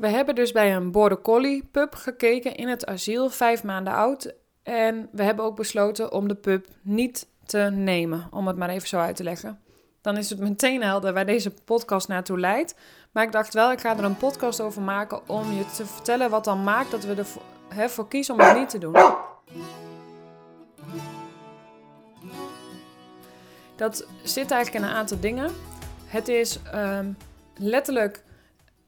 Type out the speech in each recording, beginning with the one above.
We hebben dus bij een Border Collie pup gekeken in het asiel, vijf maanden oud. En we hebben ook besloten om de pup niet te nemen, om het maar even zo uit te leggen. Dan is het meteen helder waar deze podcast naartoe leidt. Maar ik dacht wel, ik ga er een podcast over maken om je te vertellen wat dan maakt dat we ervoor kiezen om het niet te doen. Dat zit eigenlijk in een aantal dingen. Het is um, letterlijk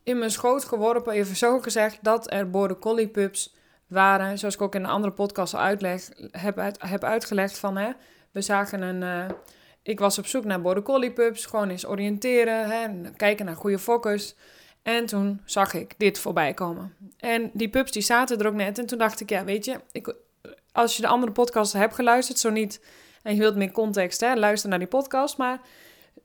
in mijn schoot geworpen, even zo gezegd, dat er border collie pups waren. Zoals ik ook in een andere podcast al uitleg, heb, uit, heb uitgelegd van, hè, we zagen een... Uh, ik was op zoek naar border collie pups, gewoon eens oriënteren, hè, kijken naar goede fokkers. En toen zag ik dit voorbij komen. En die pups die zaten er ook net. En toen dacht ik, ja, weet je, ik, als je de andere podcast hebt geluisterd, zo niet, en je wilt meer context, hè, luister naar die podcast. Maar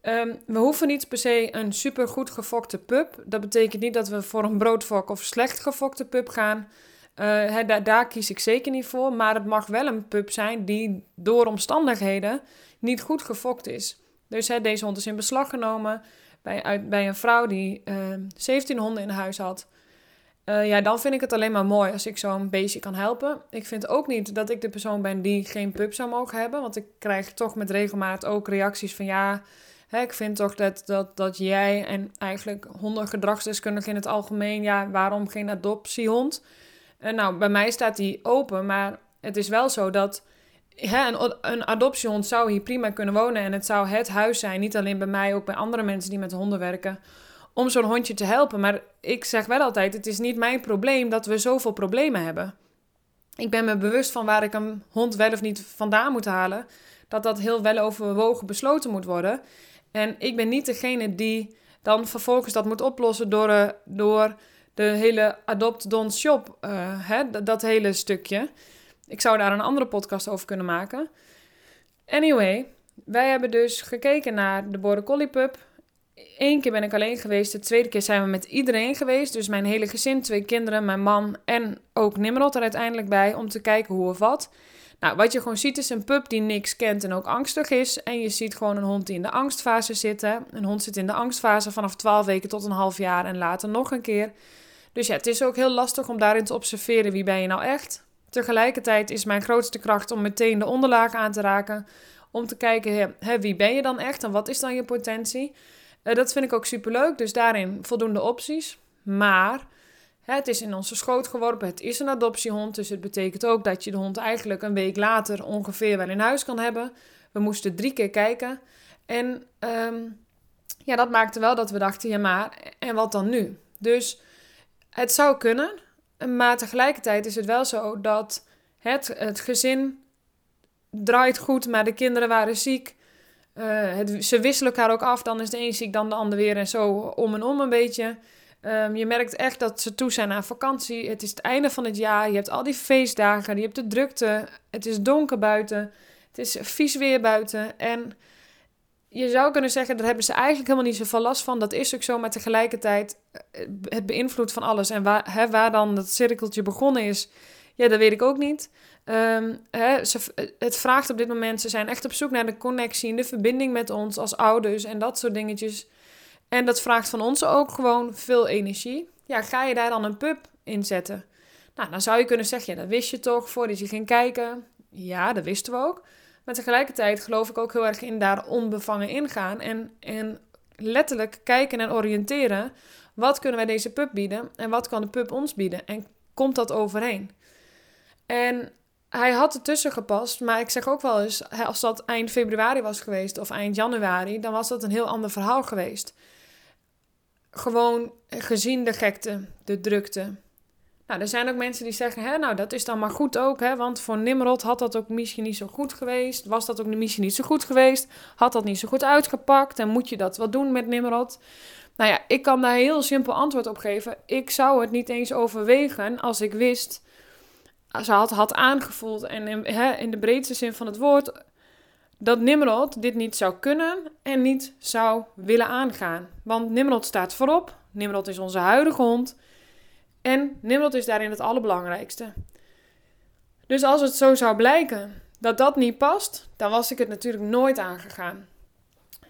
um, we hoeven niet per se een super goed gefokte pup. Dat betekent niet dat we voor een broodfok of slecht gefokte pup gaan. Uh, daar, daar kies ik zeker niet voor. Maar het mag wel een pup zijn die door omstandigheden niet goed gefokt is. Dus deze hond is in beslag genomen bij, bij een vrouw die uh, ehm, 17 honden in huis had. Uh, ja, dan vind ik het alleen maar mooi als ik zo'n beestje kan helpen. Ik vind ook niet dat ik de persoon ben die geen pup zou mogen hebben. Want ik krijg toch met regelmaat ook reacties van ja, hè, ik vind toch dat, dat, dat jij en eigenlijk hondengedragsdeskundigen in het algemeen, ja, waarom geen adoptiehond? Uh, nou, bij mij staat die open, maar het is wel zo dat hè, een, een adoptiehond zou hier prima kunnen wonen. En het zou het huis zijn, niet alleen bij mij, ook bij andere mensen die met honden werken om zo'n hondje te helpen. Maar ik zeg wel altijd: het is niet mijn probleem dat we zoveel problemen hebben. Ik ben me bewust van waar ik een hond wel of niet vandaan moet halen. Dat dat heel wel overwogen besloten moet worden. En ik ben niet degene die dan vervolgens dat moet oplossen door, uh, door de hele Adopt Don't Shop, uh, hè, dat hele stukje. Ik zou daar een andere podcast over kunnen maken. Anyway, wij hebben dus gekeken naar de Border Collie Pup. Eén keer ben ik alleen geweest. De tweede keer zijn we met iedereen geweest. Dus mijn hele gezin, twee kinderen, mijn man en ook Nimrod er uiteindelijk bij. Om te kijken hoe of wat. Nou, wat je gewoon ziet is een pup die niks kent en ook angstig is. En je ziet gewoon een hond die in de angstfase zit. Een hond zit in de angstfase vanaf 12 weken tot een half jaar en later nog een keer. Dus ja, het is ook heel lastig om daarin te observeren wie ben je nou echt. Tegelijkertijd is mijn grootste kracht om meteen de onderlaag aan te raken. Om te kijken, hè, wie ben je dan echt en wat is dan je potentie? Uh, dat vind ik ook superleuk, dus daarin voldoende opties. Maar het is in onze schoot geworpen, het is een adoptiehond, dus het betekent ook dat je de hond eigenlijk een week later ongeveer wel in huis kan hebben. We moesten drie keer kijken. En um, ja, dat maakte wel dat we dachten, ja maar, en wat dan nu? Dus het zou kunnen, maar tegelijkertijd is het wel zo dat het, het gezin draait goed, maar de kinderen waren ziek. Uh, het, ze wisselen elkaar ook af. Dan is de een ziek, dan de ander weer. En zo om en om een beetje. Um, je merkt echt dat ze toe zijn aan vakantie. Het is het einde van het jaar. Je hebt al die feestdagen. Je hebt de drukte. Het is donker buiten. Het is vies weer buiten. En je zou kunnen zeggen, daar hebben ze eigenlijk helemaal niet zoveel last van. Dat is ook zo, maar tegelijkertijd eh, het beïnvloedt van alles. En waar, hè, waar dan dat cirkeltje begonnen is, ja, dat weet ik ook niet. Um, hè, ze, het vraagt op dit moment, ze zijn echt op zoek naar de connectie en de verbinding met ons als ouders en dat soort dingetjes. En dat vraagt van ons ook gewoon veel energie. Ja, ga je daar dan een pub in zetten? Nou, dan zou je kunnen zeggen, ja, dat wist je toch voordat je ging kijken. Ja, dat wisten we ook. Maar tegelijkertijd geloof ik ook heel erg in daar onbevangen ingaan. En, en letterlijk kijken en oriënteren. Wat kunnen wij deze pub bieden? En wat kan de pub ons bieden? En komt dat overeen? En hij had ertussen gepast, maar ik zeg ook wel eens, als dat eind februari was geweest of eind januari, dan was dat een heel ander verhaal geweest. Gewoon gezien de gekte, de drukte. Nou, er zijn ook mensen die zeggen, hè, nou dat is dan maar goed ook, hè, want voor Nimrod had dat ook misschien niet zo goed geweest. Was dat ook misschien niet zo goed geweest? Had dat niet zo goed uitgepakt? En moet je dat wat doen met Nimrod? Nou ja, ik kan daar heel simpel antwoord op geven. Ik zou het niet eens overwegen als ik wist ze had, had aangevoeld en hè, in de breedste zin van het woord dat Nimrod dit niet zou kunnen en niet zou willen aangaan. Want Nimrod staat voorop. Nimrod is onze huidige hond. En Nimrod is daarin het allerbelangrijkste. Dus als het zo zou blijken dat dat niet past, dan was ik het natuurlijk nooit aangegaan.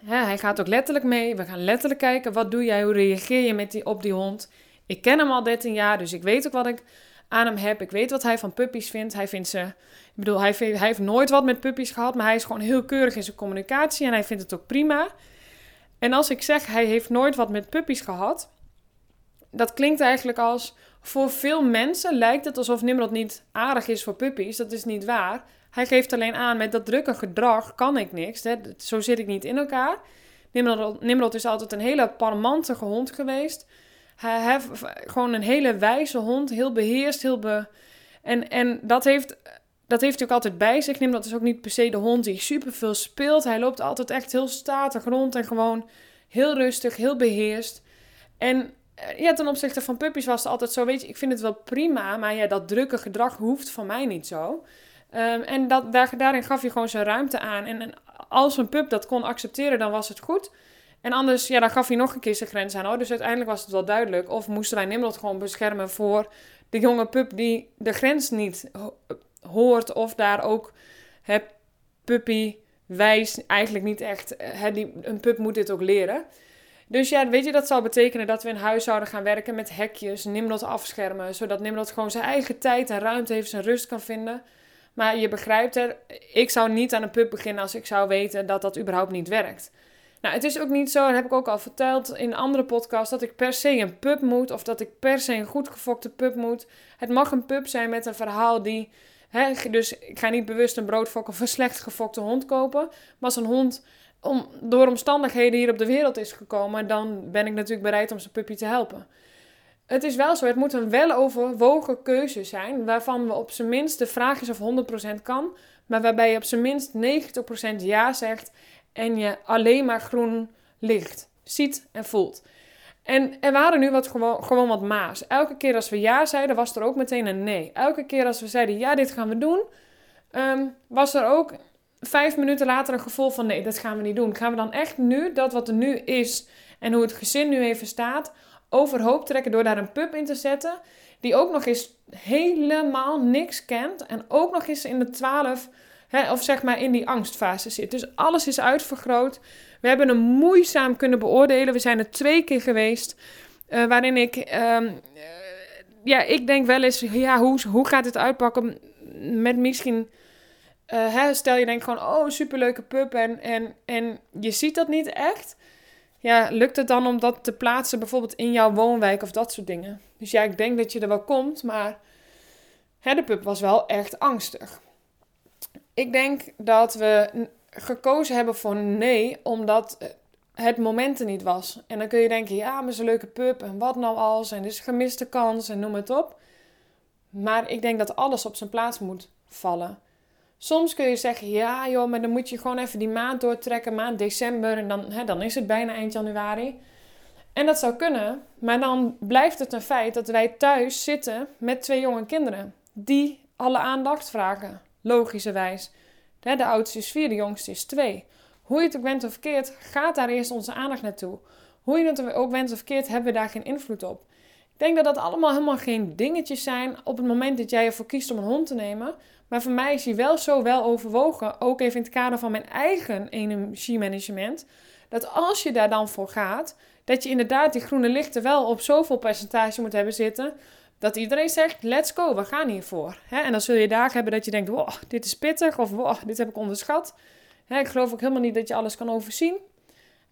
hij gaat ook letterlijk mee. We gaan letterlijk kijken, wat doe jij, hoe reageer je met die, op die hond? Ik ken hem al 13 jaar, dus ik weet ook wat ik aan hem heb. Ik weet wat hij van puppies vindt. Hij vindt ze. Ik bedoel, hij, hij heeft nooit wat met puppies gehad, maar hij is gewoon heel keurig in zijn communicatie en hij vindt het ook prima. En als ik zeg hij heeft nooit wat met puppies gehad, dat klinkt eigenlijk als voor veel mensen lijkt het alsof Nimrod niet aardig is voor puppies. Dat is niet waar. Hij geeft alleen aan met dat drukke gedrag kan ik niks. Hè? Zo zit ik niet in elkaar. Nimrod, Nimrod is altijd een hele parmantige hond geweest. Hij heeft gewoon een hele wijze hond, heel beheerst, heel be... En, en dat heeft, dat heeft hij ook altijd bij zich. Nimrod is ook niet per se de hond die superveel speelt. Hij loopt altijd echt heel statig rond en gewoon heel rustig, heel beheerst. En eh, ja, ten opzichte van puppies was het altijd zo, weet je, ik vind het wel prima, maar ja, dat drukke gedrag hoeft van mij niet zo. Ehm, en dat, daar, daarin gaf je gewoon zijn ruimte aan. En, als een pup dat kon accepteren, dan was het goed. En anders, ja, dan gaf hij nog een keer zijn grens aan. Hoor. Dus uiteindelijk was het wel duidelijk. Of moesten wij Nimrod gewoon beschermen voor de jonge pup die de grens niet hoort. Of daar ook het puppy wijs eigenlijk niet echt. He, die, een pup moet dit ook leren. Dus ja, weet je, dat zou betekenen dat we in huis zouden gaan werken met hekjes, Nimrod afschermen, zodat Nimrod gewoon zijn eigen tijd en ruimte heeft, zijn rust kan vinden. Maar je begrijpt er, ik zou niet aan een pup beginnen als ik zou weten dat dat überhaupt niet werkt. Nou, het is ook niet zo, dat heb ik ook al verteld in andere podcasts, dat ik per se een pup moet of dat ik per se een goed gefokte pup moet. Het mag een pup zijn met een verhaal die. Hè, dus ik ga niet bewust een broodfok of een slecht gefokte hond kopen. Maar als een hond om, door omstandigheden hier op de wereld is gekomen, dan ben ik natuurlijk bereid om zijn puppy te helpen. Het is wel zo, het moet een weloverwogen keuze zijn, waarvan we op zijn minst, de vraag is of 100% kan, maar waarbij je op zijn minst 90% ja zegt en je alleen maar groen licht ziet en voelt. En er waren nu wat gewoon, gewoon wat maas. Elke keer als we ja zeiden, was er ook meteen een nee. Elke keer als we zeiden ja, dit gaan we doen, ehm, was er ook vijf minuten later een gevoel van nee, dat gaan we niet doen. Gaan we dan echt nu dat wat er nu is en hoe het gezin nu even staat, overhoop trekken door daar een pub in te zetten, die ook nog eens helemaal niks kent en ook nog eens in de twaalf, of zeg maar in die angstfase zit. Dus alles is uitvergroot. We hebben hem moeizaam kunnen beoordelen. We zijn er twee keer geweest, uh, waarin ik, um, ja, ik denk wel eens, ja, hoe, hoe gaat het uitpakken met misschien uh, hè, stel je denkt gewoon, oh, superleuke pup en, en, en je ziet dat niet echt. Ja, lukt het dan om dat te plaatsen bijvoorbeeld in jouw woonwijk of dat soort dingen? Dus ja, ik denk dat je er wel komt, maar hè, de pup was wel echt angstig. Ik denk dat we gekozen hebben voor nee, omdat het moment er niet was. En dan kun je denken, ja, maar een leuke pup en wat nou als en dit is gemiste kans en noem het op. Maar ik denk dat alles op zijn plaats moet vallen. Soms kun je zeggen, ja joh, maar dan moet je gewoon even die maand doortrekken, maand december, en dan, hè, dan is het bijna eind januari. En dat zou kunnen, maar dan blijft het een feit dat wij thuis zitten met twee jonge kinderen die alle aandacht vragen, logischerwijs. De, de oudste is vier, de jongste is twee. Hoe je het ook bent of verkeerd, gaat daar eerst onze aandacht naartoe. Hoe je het ook bent of verkeerd, hebben we daar geen invloed op. Ik denk dat dat allemaal helemaal geen dingetjes zijn op het moment dat jij ervoor kiest om een hond te nemen. Maar voor mij is hij wel zo wel overwogen, ook even in het kader van mijn eigen energiemanagement, dat als je daar dan voor gaat, dat je inderdaad die groene lichten wel op zoveel percentage moet hebben zitten, dat iedereen zegt, let's go, we gaan hiervoor. Hè? En dan zul je dagen hebben dat je denkt, wow, dit is pittig, of wow, dit heb ik onderschat. Ik geloof ook helemaal niet dat je alles kan overzien.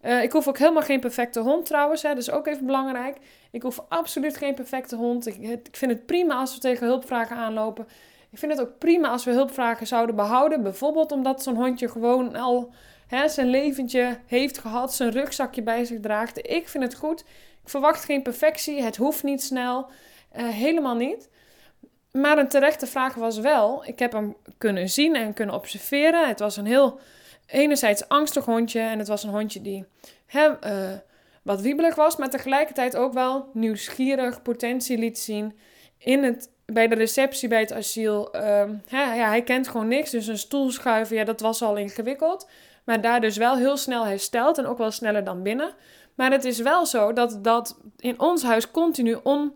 Uh, ik hoef ook helemaal geen perfecte hond trouwens, hè, dat is ook even belangrijk. Ik hoef absoluut geen perfecte hond. Ik, ik vind het prima als we tegen hulpvragen aanlopen. Ik vind het ook prima als we hulpvragen zouden behouden. Bijvoorbeeld omdat zo'n hondje gewoon al hè, zijn leventje heeft gehad, zijn rugzakje bij zich draagt. Ik vind het goed. Ik verwacht geen perfectie. Het hoeft niet snel. Uh, helemaal niet. Maar een terechte vraag was wel: ik heb hem kunnen zien en kunnen observeren. Het was een heel enerzijds angstig hondje en het was een hondje die uh, wat wiebelig was, maar tegelijkertijd ook wel nieuwsgierig, potentie liet zien in het bij de receptie bij het asiel, uh, ja, hij kent gewoon niks. Dus een stoel schuiven, ja, dat was al ingewikkeld. Maar daar dus wel heel snel hersteld en ook wel sneller dan binnen. Maar het is wel zo dat, dat in ons huis continu on,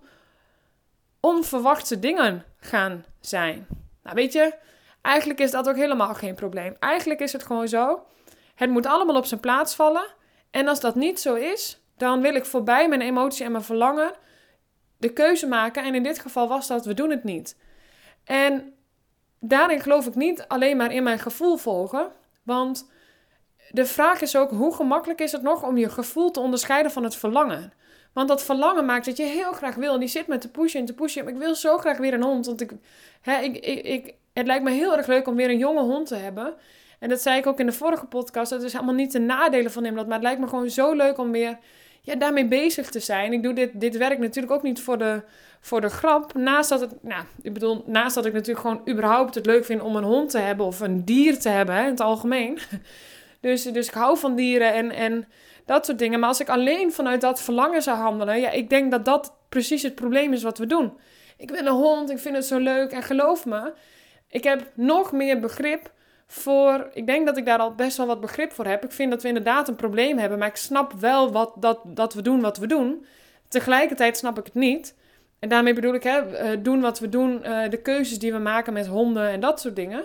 onverwachte dingen gaan zijn. Nou, weet je, eigenlijk is dat ook helemaal geen probleem. Eigenlijk is het gewoon zo, het moet allemaal op zijn plaats vallen. En als dat niet zo is, dan wil ik voorbij mijn emotie en mijn verlangen de keuze maken. En in dit geval was dat, we doen het niet. En daarin geloof ik niet alleen maar in mijn gevoel volgen. Want de vraag is ook, hoe gemakkelijk is het nog om je gevoel te onderscheiden van het verlangen? Want dat verlangen maakt dat je heel graag wil. En die zit met te pushen en te pushen. Maar ik wil zo graag weer een hond. Want ik, hè, ik, ik, ik, het lijkt me heel erg leuk om weer een jonge hond te hebben. En dat zei ik ook in de vorige podcast. Dat is helemaal niet de nadelen van hem. Maar het lijkt me gewoon zo leuk om weer ja, daarmee bezig te zijn. Ik doe dit, dit werk natuurlijk ook niet voor de, voor de grap. Naast dat, het, nou, ik bedoel, naast dat ik natuurlijk gewoon überhaupt het leuk vind om een hond te hebben. Of een dier te hebben hè, in het algemeen. Dus, dus ik hou van dieren en, en dat soort dingen. Maar als ik alleen vanuit dat verlangen zou handelen, ja, ik denk dat dat precies het probleem is wat we doen. Ik wil een hond, ik vind het zo leuk en geloof me, ik heb nog meer begrip voor. Ik denk dat ik daar al best wel wat begrip voor heb. Ik vind dat we inderdaad een probleem hebben, maar ik snap wel wat, dat, dat we doen wat we doen. Tegelijkertijd snap ik het niet. En daarmee bedoel ik, hè, eh, doen wat we doen, eh, de keuzes die we maken met honden en dat soort dingen.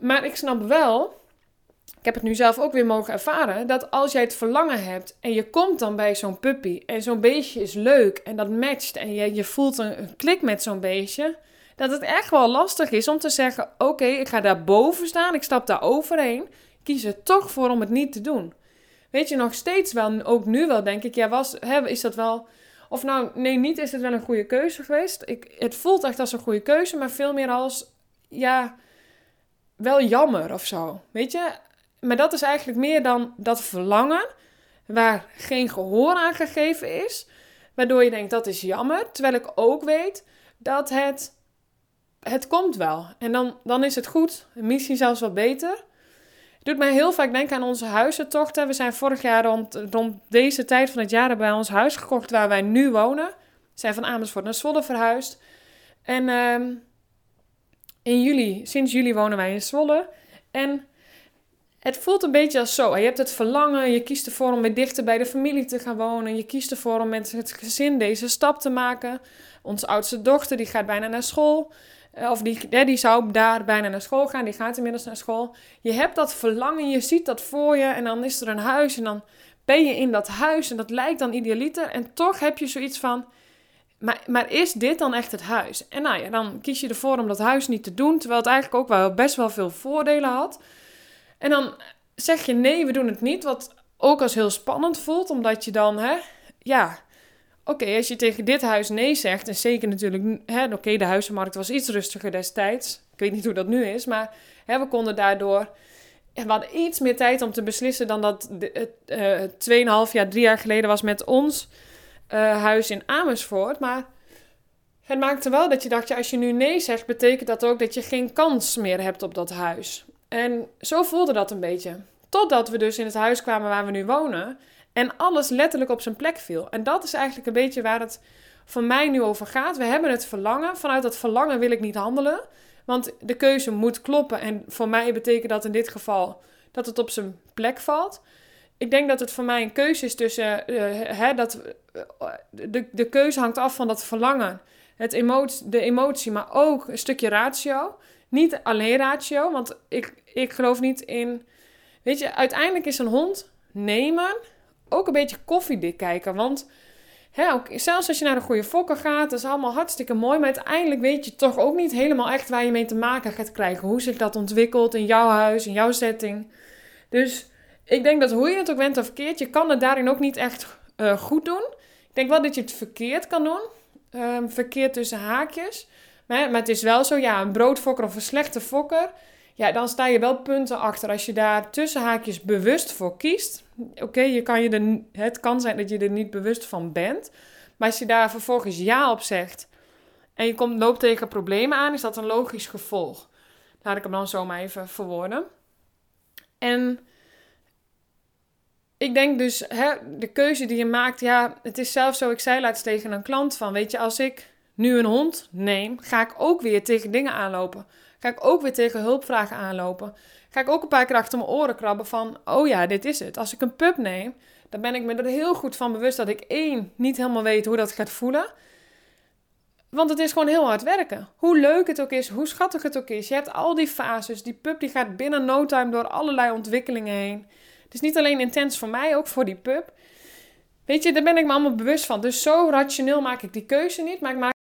Maar ik snap wel ik heb het nu zelf ook weer mogen ervaren, dat als jij het verlangen hebt en je komt dan bij zo'n puppy en zo'n beestje is leuk en dat matcht en je, je voelt een, klik met zo'n beestje, dat het echt wel lastig is om te zeggen: Oké, ik ga daar boven staan, ik stap daar overheen, kies er toch voor om het niet te doen. Weet je, nog steeds wel, ook nu wel, denk ik, ja, was, hè, is dat wel. Of nou, nee, niet is het wel een goede keuze geweest. Ik, het voelt echt als een goede keuze, maar veel meer als, ja, wel jammer of zo. Weet je, maar dat is eigenlijk meer dan dat verlangen waar geen gehoor aan gegeven is. Waardoor je denkt dat is jammer. Terwijl ik ook weet dat het, het komt wel. En dan, dan is het goed. Misschien zelfs wel beter. Doet mij heel vaak denken aan onze huizentochten. We zijn vorig jaar rond, rond deze tijd van het jaar bij ons huis gekocht waar wij nu wonen. Zijn van Amersfoort naar Zwolle verhuisd. En ehm, in juli, sinds juli wonen wij in Zwolle. En het voelt een beetje als zo. Je hebt het verlangen, je kiest ervoor om weer dichter bij de familie te gaan wonen. Je kiest ervoor om met het gezin deze stap te maken. Onze oudste dochter die gaat bijna naar school. Eh, of die, die zou daar bijna naar school gaan. Die gaat inmiddels naar school. Je hebt dat verlangen, je ziet dat voor je. En dan is er een huis en dan ben je in dat huis. En dat lijkt dan idealiter. En toch heb je zoiets van... Maar, maar is dit dan echt het huis? En nou ja, dan kies je ervoor om dat huis niet te doen. Terwijl het eigenlijk ook wel best wel veel voordelen had. En dan zeg je nee, we doen het niet. Wat ook als heel spannend voelt, omdat je dan, hè, ja, oké, als je tegen dit huis nee zegt, en zeker natuurlijk, oké, de huizenmarkt was iets rustiger destijds. Ik weet niet hoe dat nu is, maar hè, we konden daardoor, hadden iets meer tijd om te beslissen dan dat het uh, 2,5 jaar, 3 jaar geleden was met ons uh, huis in Amersfoort. Maar het maakte wel dat je dacht, ja, als je nu nee zegt, betekent dat ook dat je geen kans meer hebt op dat huis. En zo voelde dat een beetje. Totdat we dus in het huis kwamen waar we nu wonen. En alles letterlijk op zijn plek viel. En dat is eigenlijk een beetje waar het voor mij nu over gaat. We hebben het verlangen. Vanuit dat verlangen wil ik niet handelen. Want de keuze moet kloppen. En voor mij betekent dat in dit geval dat het op zijn plek valt. Ik denk dat het voor mij een keuze is tussen. Uh, hè, dat, uh, de, de keuze hangt af van dat verlangen. Het emotie, de emotie, maar ook een stukje ratio. Niet alleen ratio, want ik, ik geloof niet in. Weet je, uiteindelijk is een hond nemen ook een beetje koffiedik kijken. Want hè, ook, zelfs als je naar een goede fokker gaat, dat is allemaal hartstikke mooi. Maar uiteindelijk weet je toch ook niet helemaal echt waar je mee te maken gaat krijgen. Hoe zich dat ontwikkelt in jouw huis, in jouw setting. Dus ik denk dat hoe je het ook went of verkeerd, je kan het daarin ook niet echt uh, goed doen. Ik denk wel dat je het verkeerd kan doen. Um, verkeerd tussen haakjes. Maar, maar het is wel zo, ja, een broodfokker of een slechte fokker. Ja, dan sta je wel punten achter. Als je daar tussen haakjes bewust voor kiest. Oké, je kan je het kan zijn dat je er niet bewust van bent. Maar als je daar vervolgens ja op zegt. En je komt, loopt tegen problemen aan, is dat een logisch gevolg. Laat ik hem dan zo maar even verwoorden. En ik denk dus, hè, de keuze die je maakt, ja, het is zelfs zo, ik zei laatst tegen een klant van, weet je, als ik nu een hond neem, ga ik ook weer tegen dingen aanlopen. Ga ik ook weer tegen hulpvragen aanlopen. Ga ik ook een paar keer achter mijn oren krabben van, oh ja, dit is het. Als ik een pup neem, dan ben ik me er heel goed van bewust dat ik één, niet helemaal weet hoe dat gaat voelen. Want het is gewoon heel hard werken. Hoe leuk het ook is, hoe schattig het ook is. Je hebt al die fases. Die pup die gaat binnen no time door allerlei ontwikkelingen heen. Het is niet alleen intens voor mij, ook voor die pup. Weet je, daar ben ik me allemaal bewust van. Dus zo rationeel maak ik die keuze niet, maar ik maak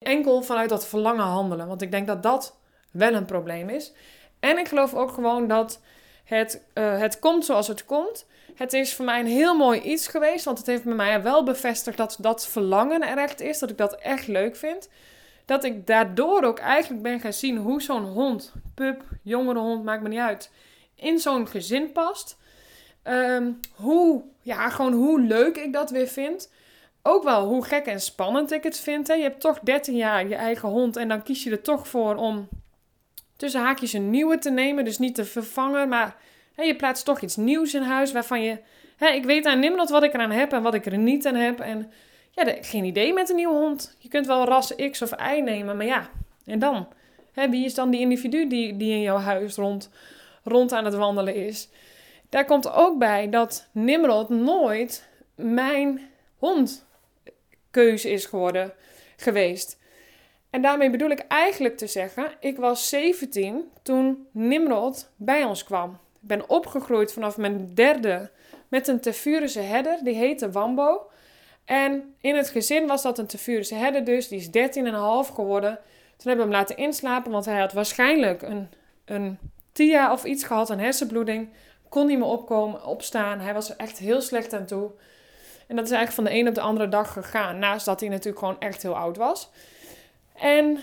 enkel vanuit dat verlangen handelen. Want ik denk dat dat wel een probleem is. En ik geloof ook gewoon dat het, uh, het komt zoals het komt. Het is voor mij een heel mooi iets geweest, want het heeft bij mij wel bevestigd dat dat verlangen er echt is, dat ik dat echt leuk vind. Dat ik daardoor ook eigenlijk ben gaan zien hoe zo'n hond, pup, jongere hond, maakt me niet uit, in zo'n gezin past. Um, hoe, ja, gewoon hoe leuk ik dat weer vind. Ook wel hoe gek en spannend ik het vind. Hè. Je hebt toch 13 jaar je eigen hond en dan kies je er toch voor om tussen haakjes een nieuwe te nemen. Dus niet te vervangen, maar hè, je plaatst toch iets nieuws in huis waarvan je... Hè, ik weet aan niemand wat ik eraan heb en wat ik er niet aan heb. En ja, geen idee met een nieuwe hond. Je kunt wel ras X of Y nemen, maar ja, en dan? Wie is dan die individu die, die in jouw huis rond, rond aan het wandelen is? Daar komt ook bij dat Nimrod nooit mijn hondkeuze is geworden geweest. En daarmee bedoel ik eigenlijk te zeggen, ik was 17 toen Nimrod bij ons kwam. Ik ben opgegroeid vanaf mijn derde met een Tefurische herder, die heette Wambo. En in het gezin was dat een Tefurische herder dus, die is 13,5 geworden. Toen hebben we hem laten inslapen, want hij had waarschijnlijk een, een TIA of iets gehad, een hersenbloeding. Kon niet meer opkomen, opstaan. Hij was echt heel slecht aan toe. En dat is eigenlijk van de een op de andere dag gegaan. Naast dat hij natuurlijk gewoon echt heel oud was. En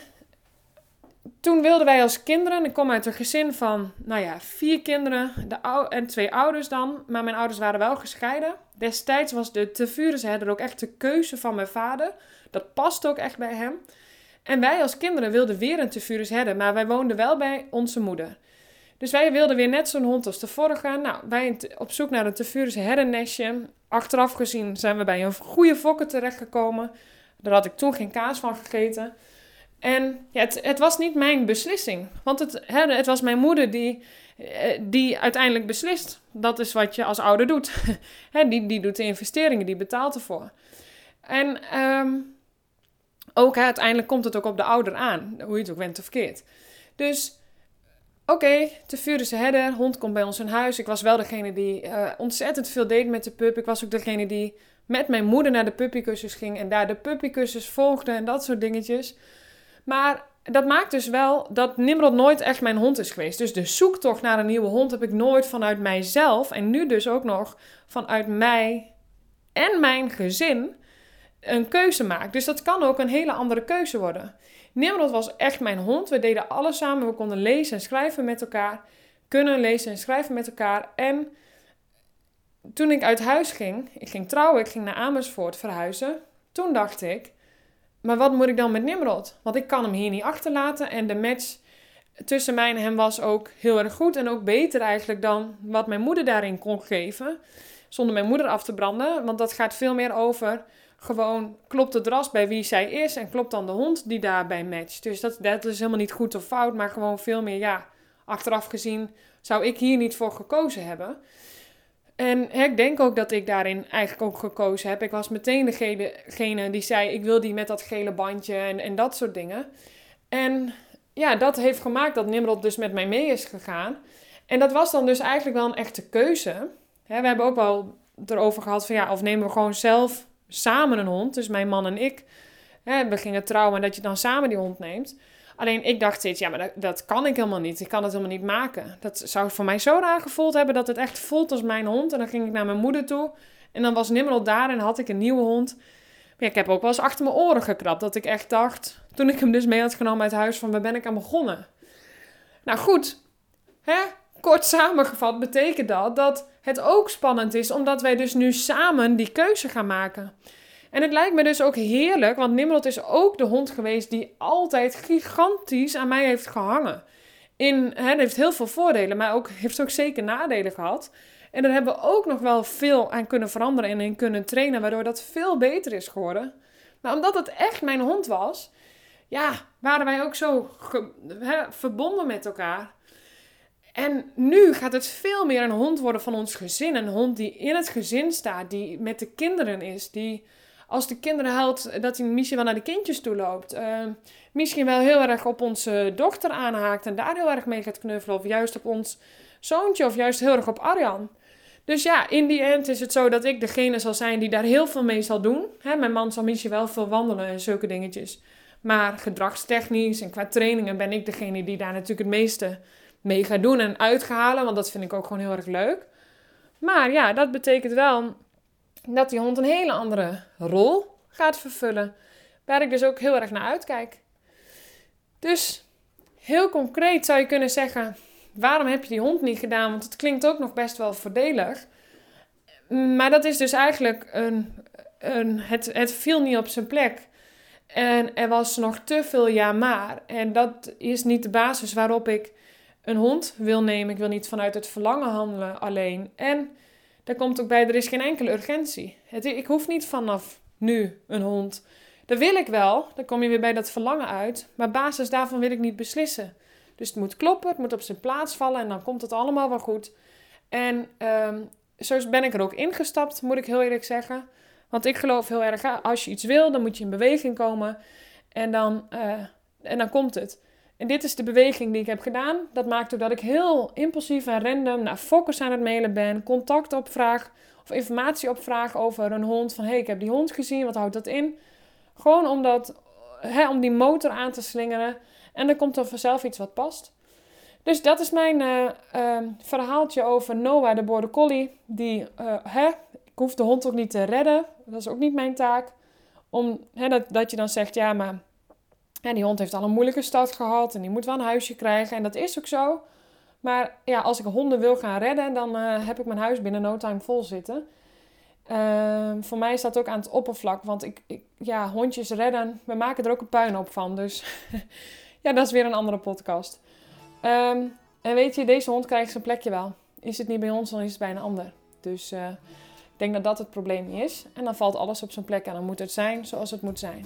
toen wilden wij als kinderen, ik kom uit een gezin van, nou ja, vier kinderen de en twee ouders dan. Maar mijn ouders waren wel gescheiden. Destijds was de Tevurensherder ook echt de keuze van mijn vader. Dat past ook echt bij hem. En wij als kinderen wilden weer een Tevurensherder, maar wij woonden wel bij onze moeder. Dus wij wilden weer net zo'n hond als de vorige. Nou, wij op zoek naar een Tevurese herdennestje. Achteraf gezien zijn we bij een goede fokker terechtgekomen. Daar had ik toen geen kaas van gegeten. En ja, het, het was niet mijn beslissing. Want het, hè, het was mijn moeder die, eh, die uiteindelijk beslist. Dat is wat je als ouder doet. hè, die, die doet de investeringen, die betaalt ervoor. En um, ook hè, uiteindelijk komt het ook op de ouder aan. Hoe je het ook went of verkeerd. Dus oké, okay, de Vurense herder, hond komt bij ons in huis. Ik was wel degene die uh, ontzettend veel deed met de pup. Ik was ook degene die met mijn moeder naar de puppykussens ging en daar de puppykussens volgde en dat soort dingetjes. Maar dat maakt dus wel dat Nimrod nooit echt mijn hond is geweest. Dus de zoektocht naar een nieuwe hond heb ik nooit vanuit mijzelf en nu dus ook nog vanuit mij en mijn gezin een keuze maakt. Dus dat kan ook een hele andere keuze worden. Nimrod was echt mijn hond. We deden alles samen. We konden lezen en schrijven met elkaar. Kunnen lezen en schrijven met elkaar. En toen ik uit huis ging, ik ging trouwen, ik ging naar Amersfoort verhuizen. Toen dacht ik, maar wat moet ik dan met Nimrod? Want ik kan hem hier niet achterlaten. En de match tussen mij en hem was ook heel erg goed. En ook beter eigenlijk dan wat mijn moeder daarin kon geven. Zonder mijn moeder af te branden. Want dat gaat veel meer over gewoon klopt het ras bij wie zij is. En klopt dan de hond die daarbij matcht. Dus dat, dat is helemaal niet goed of fout. Maar gewoon veel meer ja. Achteraf gezien zou ik hier niet voor gekozen hebben. En ik denk ook dat ik daarin eigenlijk ook gekozen heb. Ik was meteen degene die zei: Ik wil die met dat gele bandje en, en dat soort dingen. En ja, dat heeft gemaakt dat Nimrod dus met mij mee is gegaan. En dat was dan dus eigenlijk wel een echte keuze. we hebben ook wel erover gehad van ja, of nemen we gewoon zelf samen een hond. Dus mijn man en ik. we gingen trouwen en dat je dan samen die hond neemt. Alleen ik dacht steeds, ja, maar dat, kan ik helemaal niet. Ik kan het helemaal niet maken. Dat zou voor mij zo raar gevoeld hebben dat het echt voelt als mijn hond. En dan ging ik naar mijn moeder toe. En dan was Nimrod daar en had ik een nieuwe hond. Maar ik heb ook wel eens achter mijn oren gekrapt. Dat ik echt dacht, toen ik hem dus mee had genomen uit huis, van waar ben ik aan begonnen? Nou goed, hè? Kort samengevat betekent dat dat het ook spannend is, omdat wij dus nu samen die keuze gaan maken. En het lijkt me dus ook heerlijk, want Nimrod is ook de hond geweest die altijd gigantisch aan mij heeft gehangen. In, hè, heeft heel veel voordelen, maar ook, heeft ook zeker nadelen gehad. En daar hebben we ook nog wel veel aan kunnen veranderen en in kunnen trainen, waardoor dat veel beter is geworden. Maar omdat het echt mijn hond was, ja, waren wij ook zo hè, verbonden met elkaar. En nu gaat het veel meer een hond worden van ons gezin. Een hond die in het gezin staat, die met de kinderen is, die als de kinderen huilt, dat hij misschien wel naar de kindjes toe loopt. Uh, misschien wel heel erg op onze dochter aanhaakt en daar heel erg mee gaat knuffelen. Of juist op ons zoontje of juist heel erg op Arjan. Dus ja, in die end is het zo dat ik degene zal zijn die daar heel veel mee zal doen. Hè, mijn man zal misschien wel veel wandelen en zulke dingetjes. Maar gedragstechnisch en qua trainingen ben ik degene die daar natuurlijk het meeste mee gaat doen en uithalen. Want dat vind ik ook gewoon heel erg leuk. Maar ja, dat betekent wel dat die hond een hele andere rol gaat vervullen. Waar ik dus ook heel erg naar uitkijk. Dus heel concreet zou je kunnen zeggen: waarom heb je die hond niet gedaan? Want het klinkt ook nog best wel voordelig. Maar dat is dus eigenlijk een. een het, het viel niet op zijn plek. En er was nog te veel ja maar. En dat is niet de basis waarop ik een hond wil nemen. Ik wil niet vanuit het verlangen handelen alleen. En daar komt ook bij, er is geen enkele urgentie. Het, ik hoef niet vanaf nu een hond. Dat wil ik wel. Dan kom je weer bij dat verlangen uit. Maar basis daarvan wil ik niet beslissen. Dus het moet kloppen, het moet op zijn plaats vallen en dan komt het allemaal wel goed. En um, zo ben ik er ook ingestapt, moet ik heel eerlijk zeggen. Want ik geloof heel erg, als je iets wil, dan moet je in beweging komen. En dan, uh, en dan komt het. En dit is de beweging die ik heb gedaan. Dat maakt ook dat ik heel impulsief en random naar fokkers aan het mailen ben. Contact opvraag of informatie opvraag over een hond. Van hé, hey, ik heb die hond gezien, wat houdt dat in? Gewoon om, dat, om die motor aan te slingeren. En dan komt er vanzelf iets wat past. Dus dat is mijn uh, uh, verhaaltje over Noah, de border collie. Die, uh, hè, ik hoef de hond ook niet te redden. Dat is ook niet mijn taak. Om, hè, dat, dat je dan zegt, ja, maar hè, die hond heeft al een moeilijke start gehad. En die moet wel een huisje krijgen. En dat is ook zo. Maar ja, als ik honden wil gaan redden, dan heb ik mijn huis binnen no time vol zitten. Ehm, voor mij dat ook aan het oppervlak. Want ik, ik, ja, hondjes redden, we maken er ook een puinhoop van. Dus ja, dat is weer een andere podcast. Ehm, en weet je, deze hond krijgt zijn plekje wel. Is het niet bij ons, dan is het bij een ander. Dus uh, ik denk dat dat het probleem is. En dan valt alles op zijn plek en dan moet het zijn zoals het moet zijn.